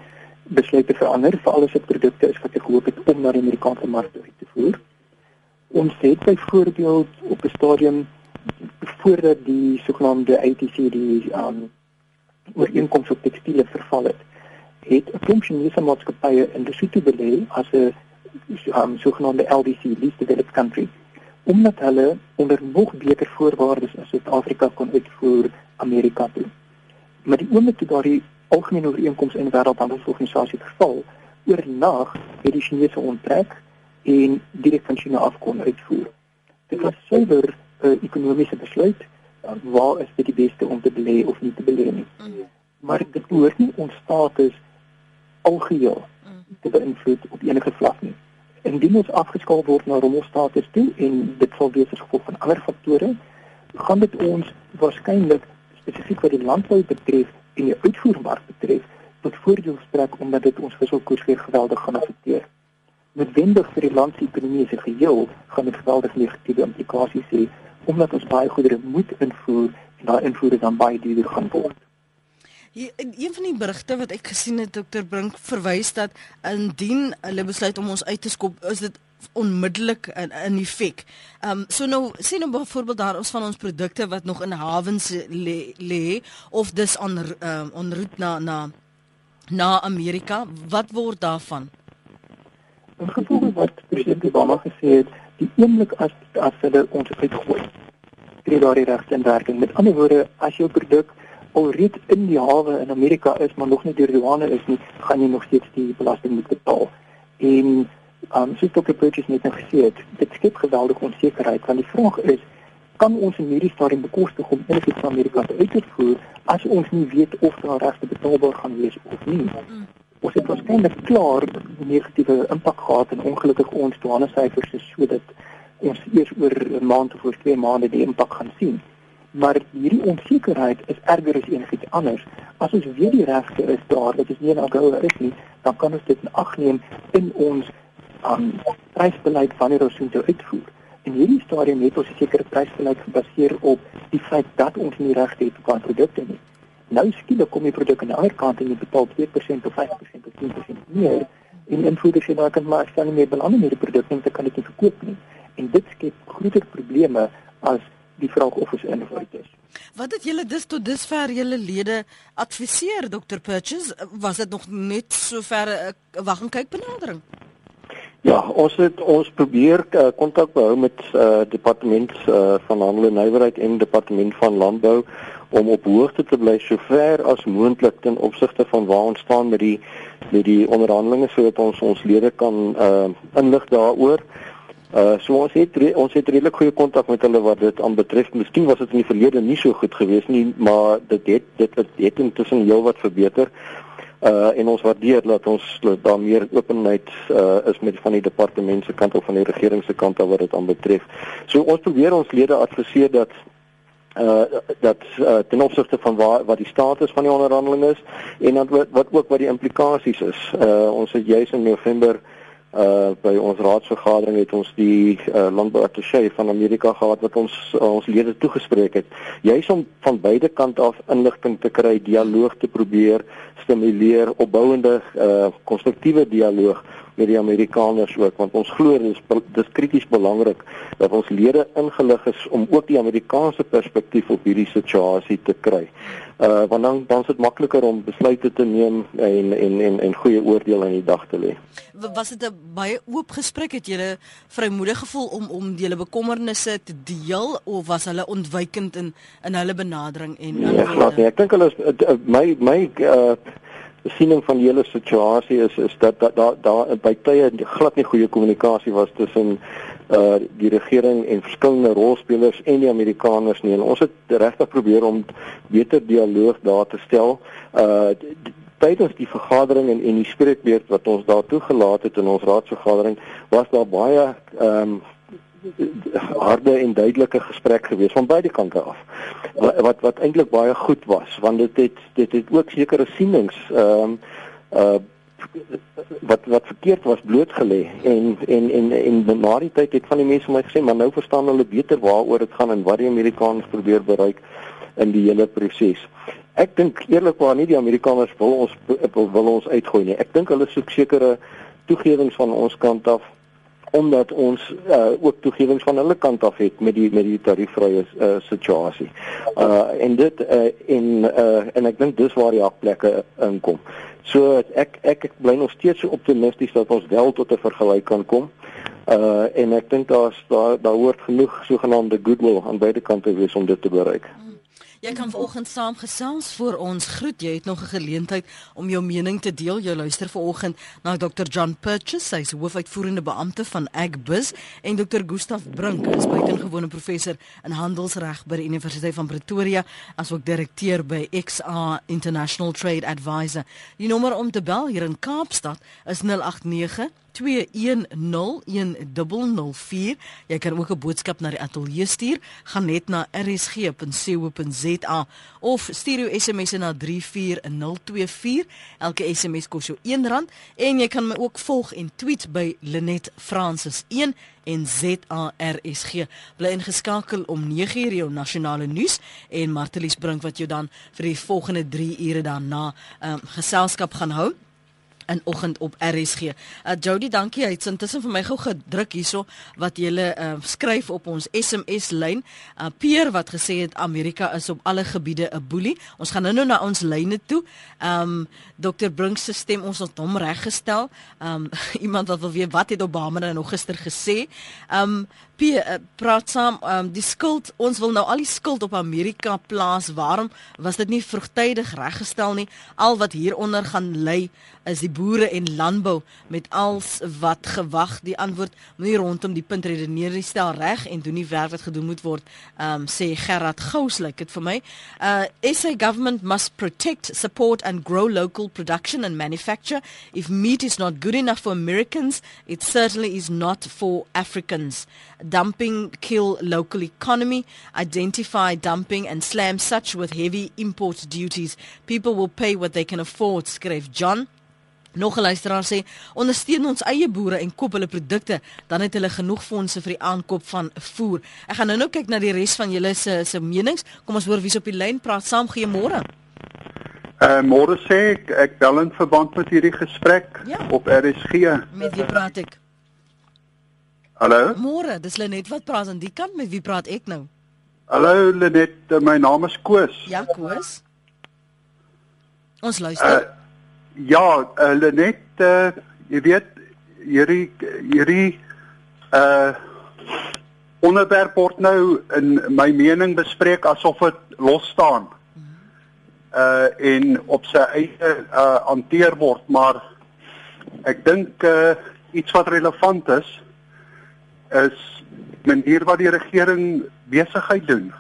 besluite verander vir alles wat produkte is wat ek hoop het om na die Amerikaanse mark toe te voer. Ons het byvoorbeeld op 'n stadium voordat die sogenaamde ATC die um, ooreenkoms op tekstiele verval het het 'n klomp Chinese maatskappye in Lesotho belê as 'n um, sogenaamde LDC, least developed country, omdat hulle onder nog beter voorwaardes as Suid-Afrika kon uitvoer Amerika toe. Maar die oomblik toe daardie algemene ooreenkoms in wêreldhandelsorganisasie verval, oornag het die Chinese onttrek en direk van China af kon uitvoer. Dit was suiwer 'n uh, ekonomiese besluit uh, waar is dit die beste om te belê of nie te belê nie. Mm. Maar dit behoort nie ons status algeheel mm. te beïnvloed op enige vlak nie. Indien ons afgeskaal word na rommelstatus toe en dit sal wees as gevolg van ander faktore, gaan dit ons waarskynlik spesifiek wat die landbou betref en die uitvoermark betref tot voordeel strek omdat dit ons wisselkoers weer geweldig gaan affekteer. Noodwendig vir die land se ekonomie se geheel gaan dit geweldig negatiewe implikasies hê omdat ons baie goedere moet invoer en daai invoere dan baie duurder gaan word. Hier een van die berigte wat ek gesien het dokter Brink verwys dat indien hulle besluit om ons uit te skop, is dit onmiddellik in, in effek. Ehm um, so nou sien nou byvoorbeeld daar ons van ons produkte wat nog in hawens lê of dis ehm um, on route na na na Amerika, wat word daarvan? In gevolg wat president Obama gesê het, die oomblik as as hulle ons uitgooi, tree daar die regte in werking. Met ander woorde, as jou produk alreeds in die hawe in Amerika is, maar nog nie deur die douane is nie, gaan jy nog steeds die belasting moet betaal. En um soos Dr. Purchase net nou gesê het, dit skep geweldige onsekerheid want die vraag is kan ons in hierdie stadium bekostig om enigiets van Amerika te uitvoer as ons nie weet of daar regte betaalbaar gaan wees of nie. Ons het waarskynlik klaar negatiewe impak gehad en ongelukkig ons douane syfers is sodat ons eers oor 'n maand of oor 2 maande die impak gaan sien maar hierdie onsekerheid is erger as enigiets anders. As ons weet die regte is daar, dit is nie 'n agoue is nie, dan kan ons dit in ag neem in ons um, prysbeleid wanneer ons dit uitvoer. In hierdie stadium het ons 'n sekere prysbeleid gebaseer op die feit dat ons nie regte het op produkte nie. Nou skielik kom die produk aan die ander kant en jy betaal 2% of 5% of 10% meer en invoerders dan kan maar staan nie meer belang in hierdie produk nie, dan kan dit nie verkoop nie. En dit skep groter probleme as die vraag of ons in of uit is. Wat het julle dus tot dusver julle lede adviseer Dr Purchase? Was dit nog net sover 'n uh, wag en kyk benadering? Ja, ons het ons probeer uh, kontak uh, behou met uh, departement uh, van handel en nywerheid en departement van landbou om op hoogte te bly sover as moontlik ten opsigte van waar ons staan met die met die onderhandelinge sodat ons ons lede kan uh, inlig daaroor. Uh so ons het ons het redelik goeie kontak met hulle wat dit aanbetref. Miskien was dit in die verlede nie so goed geweest nie, maar dit het dit het, het intussen heelwat verbeter. Uh en ons waardeer dat ons daar meer openheid uh is met van die departement se kant of van die regering se kant wat dit aanbetref. So ons probeer ons lede adviseer dat uh dat uh, ten opsigte van waar wat die status van die onderhandeling is en dan wat, wat ook wat die implikasies is. Uh ons het juis in November uh by ons raadsvergadering het ons die uh, landbouattaché van Amerika gehad wat ons uh, ons lede toegespreek het. Juis om van beide kante af inligting te kry, dialoog te probeer stimuleer, opbouende uh konstruktiewe dialoog met die Amerikaners ook want ons glo dis dis krities belangrik dat ons lede ingelig is om ook die Amerikaanse perspektief op hierdie situasie te kry. Uh want dan dan is dit makliker om besluite te neem en en en en goeie oordeel aan die dag te lê. Was dit 'n baie oop gesprek het julle vrymoedig gevoel om om julle bekommernisse te deel of was hulle ontwykend in in hulle benadering en nee, glad nie. Ek dink hulle is my my uh siening van die hele situasie is is dat daar daar da, by tye glad nie goeie kommunikasie was tussen uh die regering en verskillende rolspelers en die Amerikaners nie. En ons het regtig probeer om beter dialoog daar te stel. Uh tydens die vergadering en en die spreekbeurt wat ons daar toegelaat het in ons raadsvergadering was daar baie ehm um, harde en duidelike gesprek gewees van beide kante af. Wat wat, wat eintlik baie goed was want dit het dit het ook sekere sienings ehm um, uh wat wat verkeerd was blootgelê en en en en na die tyd het van die mense my gesê maar nou verstaan hulle beter waaroor dit gaan en wat die Amerikaners probeer bereik in die hele proses. Ek dink eerlikwaar nie die Amerikaners wil ons wil ons uitgooi nie. Ek dink hulle soek sekere toegewings van ons kant af omdat ons uh, ook toegewings van hulle kant af het met die met die tariefvrye uh, situasie. Uh en dit uh en uh en ek dink dis waar die hakplekke inkom. So ek ek ek bly nog steeds so optimisties dat ons wel tot 'n vergelyk kan kom. Uh en ek dink daar's daar daar hoort genoeg sogenaamde goodwill aan beide kante wees om dit te bereik. Jy kan vanoggend saamgesels vir ons groet. Jy het nog 'n geleentheid om jou mening te deel. Jy luister vanoggend na Dr. John Purchase, hy's hoofuitvoerende beampte van Agbiz en Dr. Gustaf Brink, is buitengewone professor in handelsreg by die Universiteit van Pretoria, asook direkteur by XA International Trade Advisor. Die nommer om te bel hier in Kaapstad is 089 0891101004. Jy kan ook 'n boodskap na die ateljee stuur, gaan net na rsg.co.za of stuur jou SMS na 34024. Elke SMS kos jou R1 en jy kan my ook volg en tweet by Lenet Francis 1 en ZARSG. Bly ingeskakel om 9:00 jou nasionale nuus en Martelies bring wat jou dan vir die volgende 3 ure daarna um, geselskap gaan hou in oggend op RSG. Uh Jody, dankie. Hy het intussen vir my gou gedruk hierso wat jy uh, skryf op ons SMS lyn. Uh Peer wat gesê het Amerika is op alle gebiede 'n boelie. Ons gaan nou-nou na ons lyne toe. Um Dr Brink se stem ons het hom reggestel. Um iemand wat wil weet wat het Obama nou gister gesê. Um P uh, praat saam um, die skuld ons wil nou al die skuld op Amerika plaas. Waarom was dit nie vroegtydig reggestel nie? Al wat hieronder gaan lê is die boere en landbou met als wat gewag. Die antwoord moenie rondom die punt redeneer nie. Stel reg en doen nie werk wat gedoen moet word um, sê Gerard Gous like dit vir my. Uh, SA government must protect support and grow local production and manufacture. If meat is not good enough for Americans it certainly is not for Africans dumping kill local economy, identify dumping and slam such with heavy import duties. People will pay what they can afford, skryf John. Nog 'n luisteraar sê, ondersteun ons eie boere en koop hulle produkte, dan het hulle genoeg fondse vir die aankoop van voer. Ek gaan nou-nou kyk na die res van julle se se menings. Kom ons hoor wie's op die lyn praat saam. Goeiemôre. Uh môre sê ek ek bel in verband met hierdie gesprek ja. op RSG. Met wie praat ek? Hallo? Môre, dis Lenet wat praat aan die kant met wie praat ek nou? Hallo Lenet, eh, my naam is Koos. Ja, Koos. Ons luister. Uh, ja, uh, Lenet, uh, jy weet hierdie hierdie uh onderwerp word nou in my mening bespreek asof dit los staan. Uh en op sy eie uh hanteer word, maar ek dink uh iets wat relevant is is manier wat die regering besigheid doen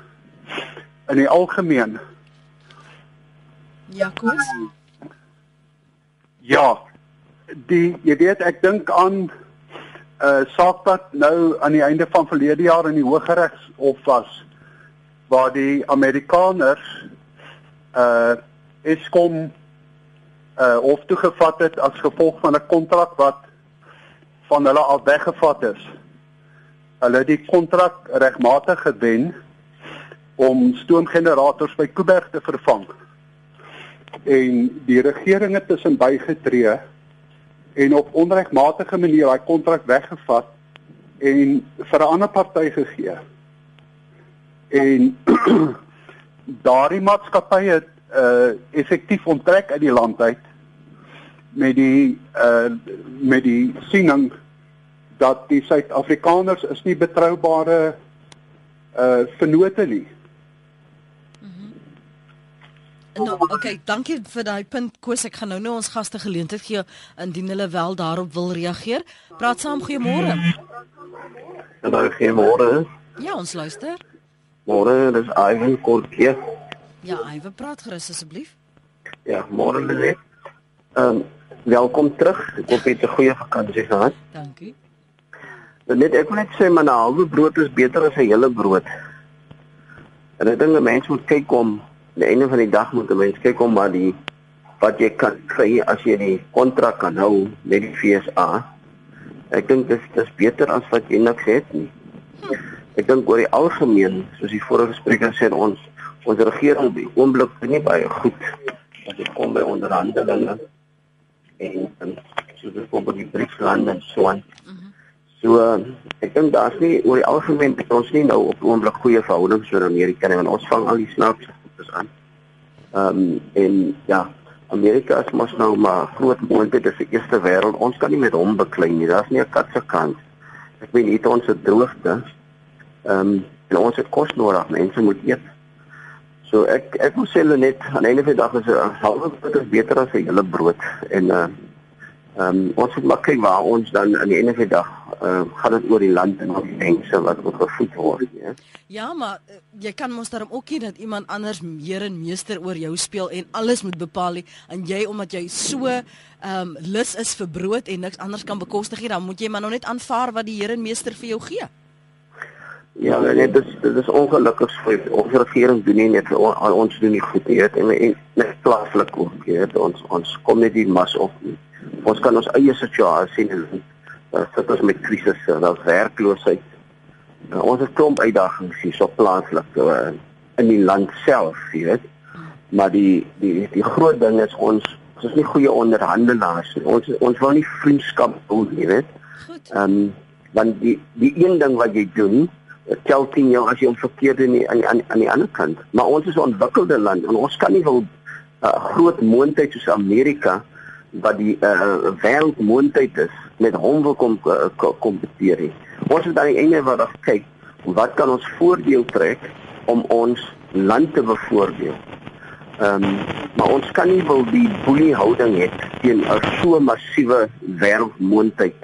in die algemeen. Ja, koes. Ja. Die jy weet ek dink aan 'n uh, saak wat nou aan die einde van verlede jaar in die Hooggeregshof was waar die Amerikaners uh Eskom uh hof toe gevat het as gevolg van 'n kontrak wat van hulle al weggevat is hulle die kontrak regmatig gewen om stoomgenerators by Kuiberg te vervang. En die regering het tussen bygetree en op onregmatige manier daai kontrak weggevat en vir 'n ander party gegee. En daardie maatskappy het uh effektief onttrek uit die land uit met die uh met die siening dat die Suid-Afrikaners is nie betroubare uh vennote nie. Mhm. Nou, okay, dankie vir daai punt Koos. Ek gaan nou nou ons gaste geleentheid gee indien hulle wel daarop wil reageer. Praat saam, goeiemôre. Hallo, goeiemôre. Ja, ons luister. Môre, dis Ivan Kortjie. Ja, Ivan, praat gerus asseblief. Ja, môre lê. Ehm, welkom terug. Ek hoop jy het 'n goeie vakansie gehad. Dankie. Net ek wil net sê man, 'n halwe brood is beter as 'n hele brood. En ek dink 'n mens moet kyk om aan die einde van die dag moet 'n mens kyk om maar die wat jy kan kry as jy die kontrak kan hou met die FSA. Ek dink dit is beter as wat jy niks het nie. Ek dink oor die algemeen, soos die vorige spreker sê, ons ons regering op die oomblik is nie baie goed as dit kom by onderhandelinge en en soos byvoorbeeld die BRICS-lande en so aan. Mm -hmm. So ek dink daar's nie oor die algemeen het ons nie nou op oomblik goeie verhoudings met Amerika nie want ons vang al die snaakse goedes aan. Ehm um, en ja, Amerika is mos nou maar groot moontlik dis die eerste wêreld. Ons kan nie met hom beklei nie. Daar's nie 'n kat se kans. Ek weet nie ons het droogte. Ehm um, en ons het kos nodig. Mense moet eet. So ek ek moet sê hulle net aan die einde van die dag is 'n halwe brood is beter as 'n hele brood en uh ehm um, ons moet maar kyk waar ons dan aan die einde van die dag uh gaan dit oor die land en oor die mense wat moet gevoed word, ja. Ja, maar uh, jy kan mos daarom ook nie dat iemand anders meer en meester oor jou speel en alles moet bepaal nie en jy omdat jy so ehm um, lus is vir brood en niks anders kan bekostig nie, dan moet jy maar nou net aanvaar wat die Here en meester vir jou gee. Ja, nee, dit is dit is ongelukkig vir ons regering doen nie net on, ons doen nie goed nie, en, en net plaaslik ook, jy weet, ons ons kom net die mas op. Nie. Ons kan ons eie situasie sien en uh, sit ons met krisisse, daar's werkloosheid. Uh, ons het klomp uitdagings hier so plaaslik uh, in die land self, jy weet. Maar die die die groot ding is ons ons is nie goeie onderhandelaars nie. Ons ons wil nie vriendskap nie, jy weet. Goed. Ehm um, want die die een ding wat jy doen tel teen jou as jy om verkeerd in die, aan aan aan die ander kant. Maar ons is 'n ontwikkelde land en ons kan nie wil 'n uh, groot moondheid soos Amerika wat die uh, wêreldmoondheid is met hom wil kom uh, kompeteer nie. Ons moet aan die einde wat dan kyk wat kan ons voordeel trek om ons land te bevoordeel. Ehm um, maar ons kan nie wil die boelie houding hê teen 'n so massiewe wêreldmoondheid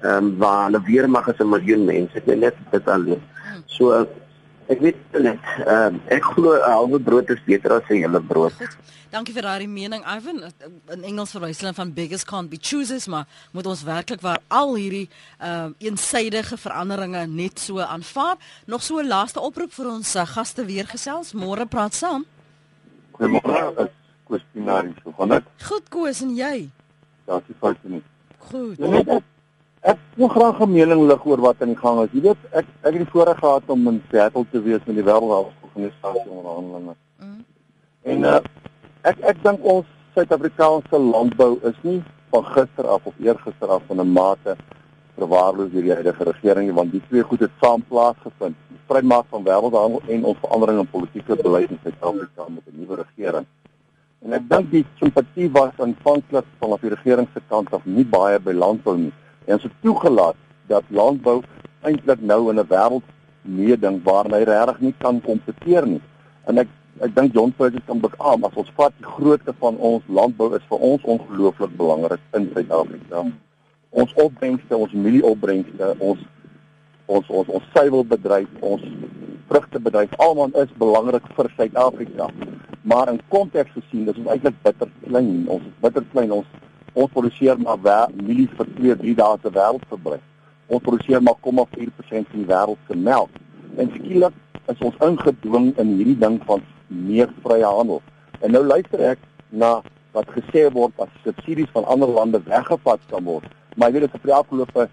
ehm um, waar hulle weermag is 'n miljoen mense net dit alleen. So ek weet net ehm uh, ek glo 'n halwe brood is beter as 'n hele brood. Goed. Dankie vir daardie mening Ivan. In Engels verwys hulle van beggars can't be choosers, maar moet ons werklik waar al hierdie ehm uh, eensidedige veranderinge net so aanvaar. Nog so 'n laaste oproep vir ons uh, gaste weer gesels. Môre praat saam. Goeiemôre. Kwestionarie so van dit. Goed Koos en jy? Dis foute nie. Goed. Ja, nee, Ek wil graag 'n mening lig oor wat aan die gang is. Jy weet, ek ek het die voorreg gehad om in Seattle te wees met die wêreldorganisasie onderhandelinge. Mm. En uh, ek ek dink ons Suid-Afrikaanse landbou is nie van gister af of eergister af van 'n mate verwaarloos deur die huidige regering want die twee goed het saam plaasgevind. Die vrymaak van wêreldhandel en ons verandering in politieke beleid in Suid-Afrika met 'n nuwe regering. En ek dink die simpatie was aanvanklik van die regering se kant af nie baie by landbou nie en ons het toegelaat dat landbou eintlik nou in 'n wêreld meeding waar hy regtig nie kan kompeteer nie. En ek ek dink John Purdy kan beamoen as ons vat die grootte van ons landbou is vir ons ongelooflik belangrik in Suid-Afrika. Ons opbrengste, ons mielieopbrengste, ons ons ons ons suiwelbedryf, ons vrugtebedryf, almal is belangrik vir Suid-Afrika. Maar in konteks gesien, dis ons eintlik bitter klein. Ons is bitter klein. Ons ons produseer maar mielies vir 2, 3 dae se wêreldverbruik. Ons produseer maar 0,4% van die wêreld se melk. En skielik is ons ingedwing in hierdie ding van meer vrye handel. En nou luister ek na wat gesê word as subsidies van ander lande weggevat kan word. Maar jy weet dit is vir die afgelope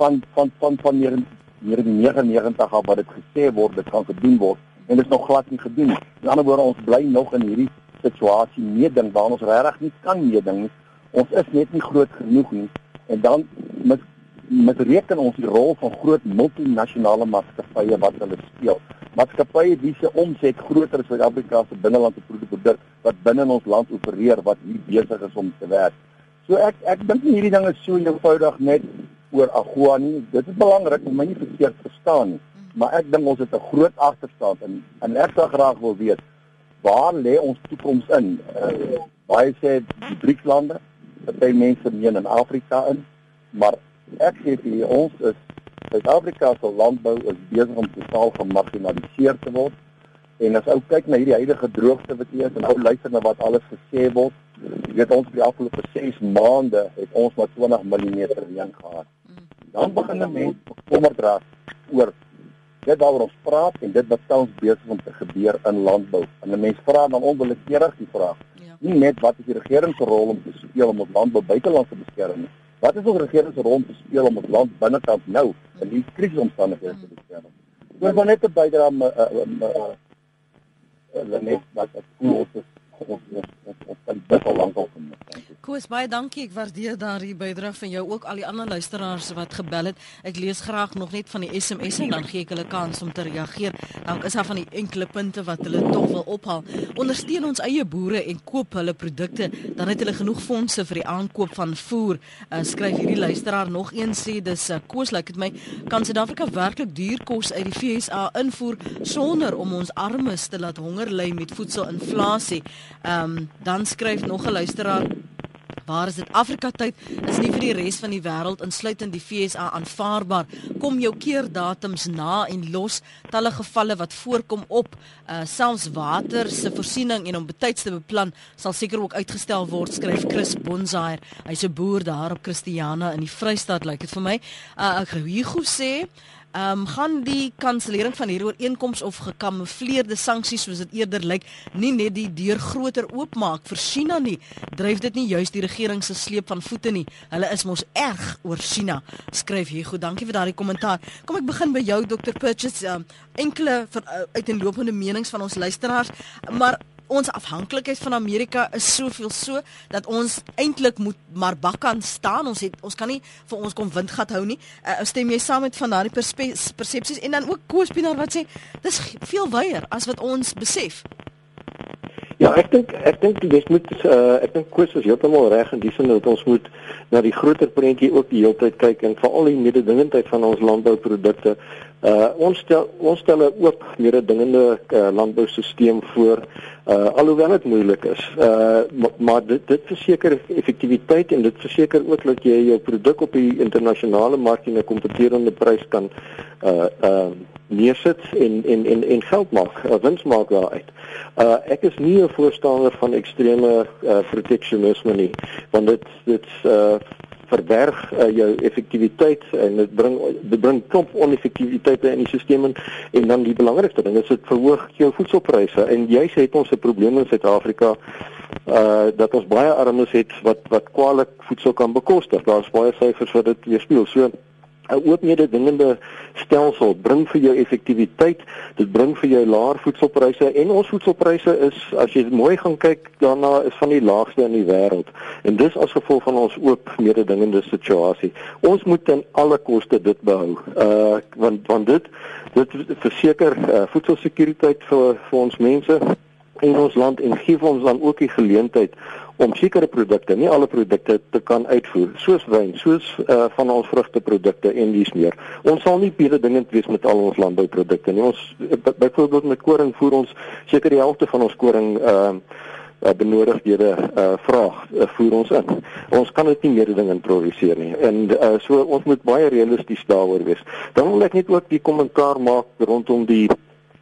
van van van van meer meer in 99 af wat dit gesê word dit kan gedoen word en dit is nog glad nie gedoen nie. In ander woorde ons bly nog in hierdie situasie meeding waar ons regtig nie kan meeding nie ons is net nie groot genoeg nie en dan met met reken ons die rol van groot multinasjonale maatskappye wat hulle speel. Maatskappye wie se omset groter as Suid-Afrika se binnelandse produk wat binne ons land opereer wat hier besig is om te werk. So ek ek dink nie hierdie ding is so eenvoudig net oor AGOA nie. Dit is belangrik om my nie verkeerd verstaan nie. Maar ek dink ons het 'n groot agterstand en en ek sou graag wil weet waar lê ons toekoms in? Uh, baie sê die BRICS-lande party mense meen in Afrika in, maar ek sê vir ons is Suid-Afrika se landbou is besig om totaal gemarginaliseer te word. En as ou kyk na hierdie huidige droogte wat hier is en ou luister na wat alles gesê word, jy weet ons die afgelope 6 maande het ons maar 20 mm reën gehad. Dan begin 'n mens bekommerd raak oor dit waaroor ons praat en dit wat tans besig om te gebeur in landbou. En 'n mens vra dan onwillekeurig die vraag: nie net wat is die regering se rol om te speel om ons land by buitelandse beskerming nie. Wat is ons regering se rol om te speel om ons land binnekant nou in die krisisomstandighede te beskerm? Ek wil net bydra met uh, uh, uh, net wat ek voel ons ons ons best al lank al gemis. Koos baie dankie. Ek waardeer daardie bydrae van jou ook al die ander luisteraars wat gebel het. Ek lees graag nog net van die SMS'e en dan gee ek hulle kans om te reageer. Dan is daar van die enkele punte wat hulle tog wil ophaal. Ondersteun ons eie boere en koop hulle produkte, dan het hulle genoeg fondse vir die aankoop van voer. Uh, skryf hierdie luisteraar nog een sê dis uh, Koos, lyk like dit my kan Suid-Afrika werklik duur kos uit die FSA invoer sonder om ons armes te laat honger ly met voedselinflasie. Ehm um, dan skryf nog 'n luisteraar Waar is dit Afrika tyd is nie vir die res van die wêreld insluitend die FSA aanvaarbaar. Kom jou keerdatums na en los talle gevalle wat voorkom op uh, selfs water se voorsiening en om betyds te beplan sal seker ook uitgestel word skryf Chris Bonsair. Hy's 'n boer daar op Christiana in die Vrystaat lyk like dit vir my. Uh, ek Hugo sê Ehm um, gaan die kansellering van hierdie ooreenkoms of gekamoufleerde sanksies soos dit eerder lyk nie net die deur groter oopmaak vir China nie. Dryf dit nie juist die regering se sleep van voete nie. Hulle is mos erg oor China. Skryf hier goed. Dankie vir daardie kommentaar. Kom ek begin by jou Dr. Purchase. Um, enkele van uh, uiteenlopende menings van ons luisteraars, maar ons afhanklikheid van Amerika is soveel so dat ons eintlik moet maar bak kan staan. Ons het ons kan nie vir ons kom windgat hou nie. Uh, stem jy saam met van daardie persepsies en dan ook Koospinaar wat sê dis veel wyer as wat ons besef. Ja, ek dink ek dink jy moet uh, ek dink Koos is heeltemal reg in die sin dat ons moet na die groter prentjie ook die hele tyd kyk en veral die mededingendheid van ons landbouprodukte. Uh ons stel ons stel ook mededingende uh, landboustelsel voor uh alhoewel dit moeilik is. Uh maar, maar dit dit verseker effektiwiteit en dit verseker ook dat jy jou produk op die internasionale mark teen 'n kompeterende prys kan uh uh neersit en en en en geld maak, uh, wins maak daaruit. Uh ek is nie 'n voorstander van ekstreme uh, proteksionisme nie, want dit dit uh verberg uh, jou effektiwiteit en dit bring dit bring klomp oneffektiwiteite in die stelsel en, en dan die belangrikste ding is dit verhoog jou voedselpryse en jy sê het ons 'n probleem in Suid-Afrika uh dat ons baie armes het wat wat kwaliek voedsel kan bekostig. Daar's baie syfers wat dit weerspieël. So 'n oop mededingende stelsel bring vir jou effektiwiteit, dit bring vir jou laer voedselpryse en ons voedselpryse is as jy mooi gaan kyk daarna is van die laagste in die wêreld. En dis as gevolg van ons oop mededingende situasie. Ons moet ten alle koste dit behou. Uh want want dit dit verseker uh, voedselsekuriteit vir vir ons mense in ons land en gee ons dan ook die geleentheid om sekere produkte, nie alle produkte te kan uitvoer, soos wyn, soos uh, van ons vrugteprodukte en dies meer. Ons sal nie baie dingend wees met al ons landbouprodukte nie. Ons byvoorbeeld met koring voer ons seker die helfte van ons koring uh uh, benodigdhede uh, vraag uh, voer ons in. Ons kan dit nie meer ding in produseer nie. En uh, so ons moet baie realisties daaroor wees. Dan wil ek net ook die kommentaar maak rondom die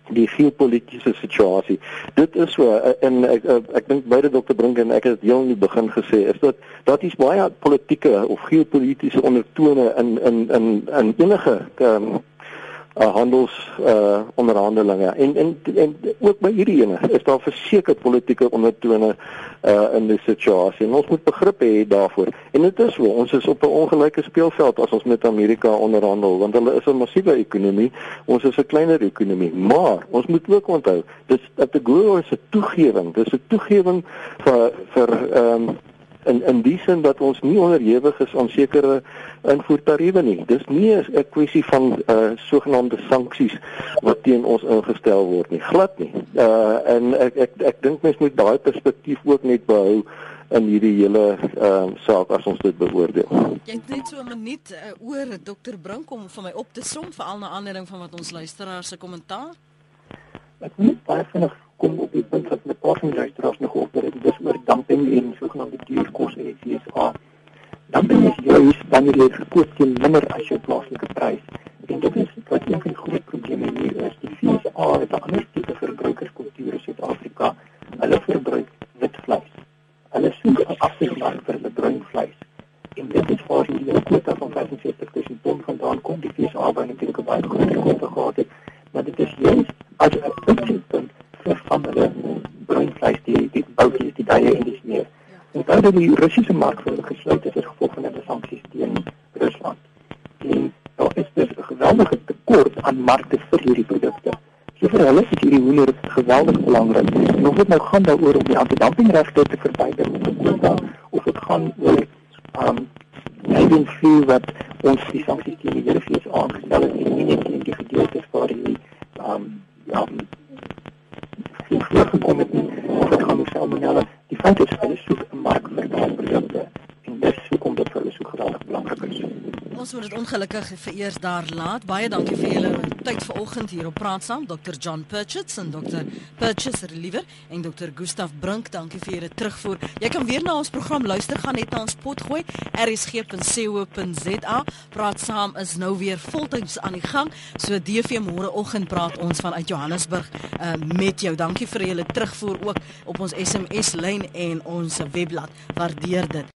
die geopolitiese situasie. Dit is so en ek ek, ek dink beide dokter Brink en ek het heel in die begin gesê is dat dat is baie politieke of geopolitiese ondertone in in in in enige um, uh, handels uh, onderhandelinge en, en en ook by hierdie ene is daar verseker politieke ondertone uh, in die situasie. En ons moet begrip hê daarvoor. En dit is so ons is op 'n ongelyke speelveld as ons met Amerika onderhandel want hulle is 'n massiewe ekonomie ons is 'n kleiner ekonomie maar ons moet ook onthou dis dat die goeie is 'n toegewing dis 'n toegewing vir vir ehm um, in in die sin dat ons nie onderhewig is aan sekere invoertariewe nie. Dis nie 'n kwessie van uh sogenaamde sanksies wat teen ons ingestel word nie. Glad nie. Uh en ek ek ek dink mens moet daai perspektief ook net behou in hierdie hele ehm uh, saak as ons dit beoordeel. Jy het net so 'n minuut uh, oor Dr. Brink om vir my op te som vir al na aanleiding van wat ons luisteraars se kommentaar. Ek moet baie vinnig kom op die punt wat paar van die luisteraars nog op het, dis oor dumping en sogenaamde duurkos in die FSA. Dumping is juist wanneer jy gekoop teen minder as jou plaaslike prys. En dit is wat een van die groot probleme hier is. Die FSA het 'n ander tipe verbruikerskultuur in Suid-Afrika. Hulle verbruik wit vleis. Hulle soek 'n afsetmark vir hulle bruin vleis. En dit is waar die kwota van 75.000 ton vandaan kom. Die FSA wou natuurlik baie groot kwota gehad het, maar dit is juist as 'n punt vir van hulle bruinvleis die die boutjies die baie en dis meer. En dan het die Russiese mark vir gesluit as gevolg van die sanksies teen Rusland. En daar is dus 'n geweldige tekort aan markte vir hierdie produkte. So vir hulle is hierdie hoender geweldig belangrik. En of dit nou gaan daaroor om die antidumpingregte te verbyder of dit gaan oor um I don't feel that ons die sanksies teen die hele VS aangestel het nie net in die gedeeltes waar die um ja die voorgekom het nie of dit gaan oor salmonella. Die feit is hulle soek 'n mark vir daardie produkte en dis hoekom dit vir hulle so geweldig belangrik is. Ons moet dit ongelukkig vir eers daar laat. Baie dankie vir julle tyd vanoggend hier op Praat Saam. Dr. John Purchase en Dr. Purchase Reliever en Dr. Gustaf Brink, dankie vir julle terugvoer. Jy kan weer na ons program luister gaan net na ons pot gooi rsg.co.za. Praat Saam is nou weer voltyds aan die gang. So DV môreoggend praat ons vanuit Johannesburg uh, met jou. Dankie vir julle terugvoer ook op ons SMS lyn en ons webblad. Waardeer dit.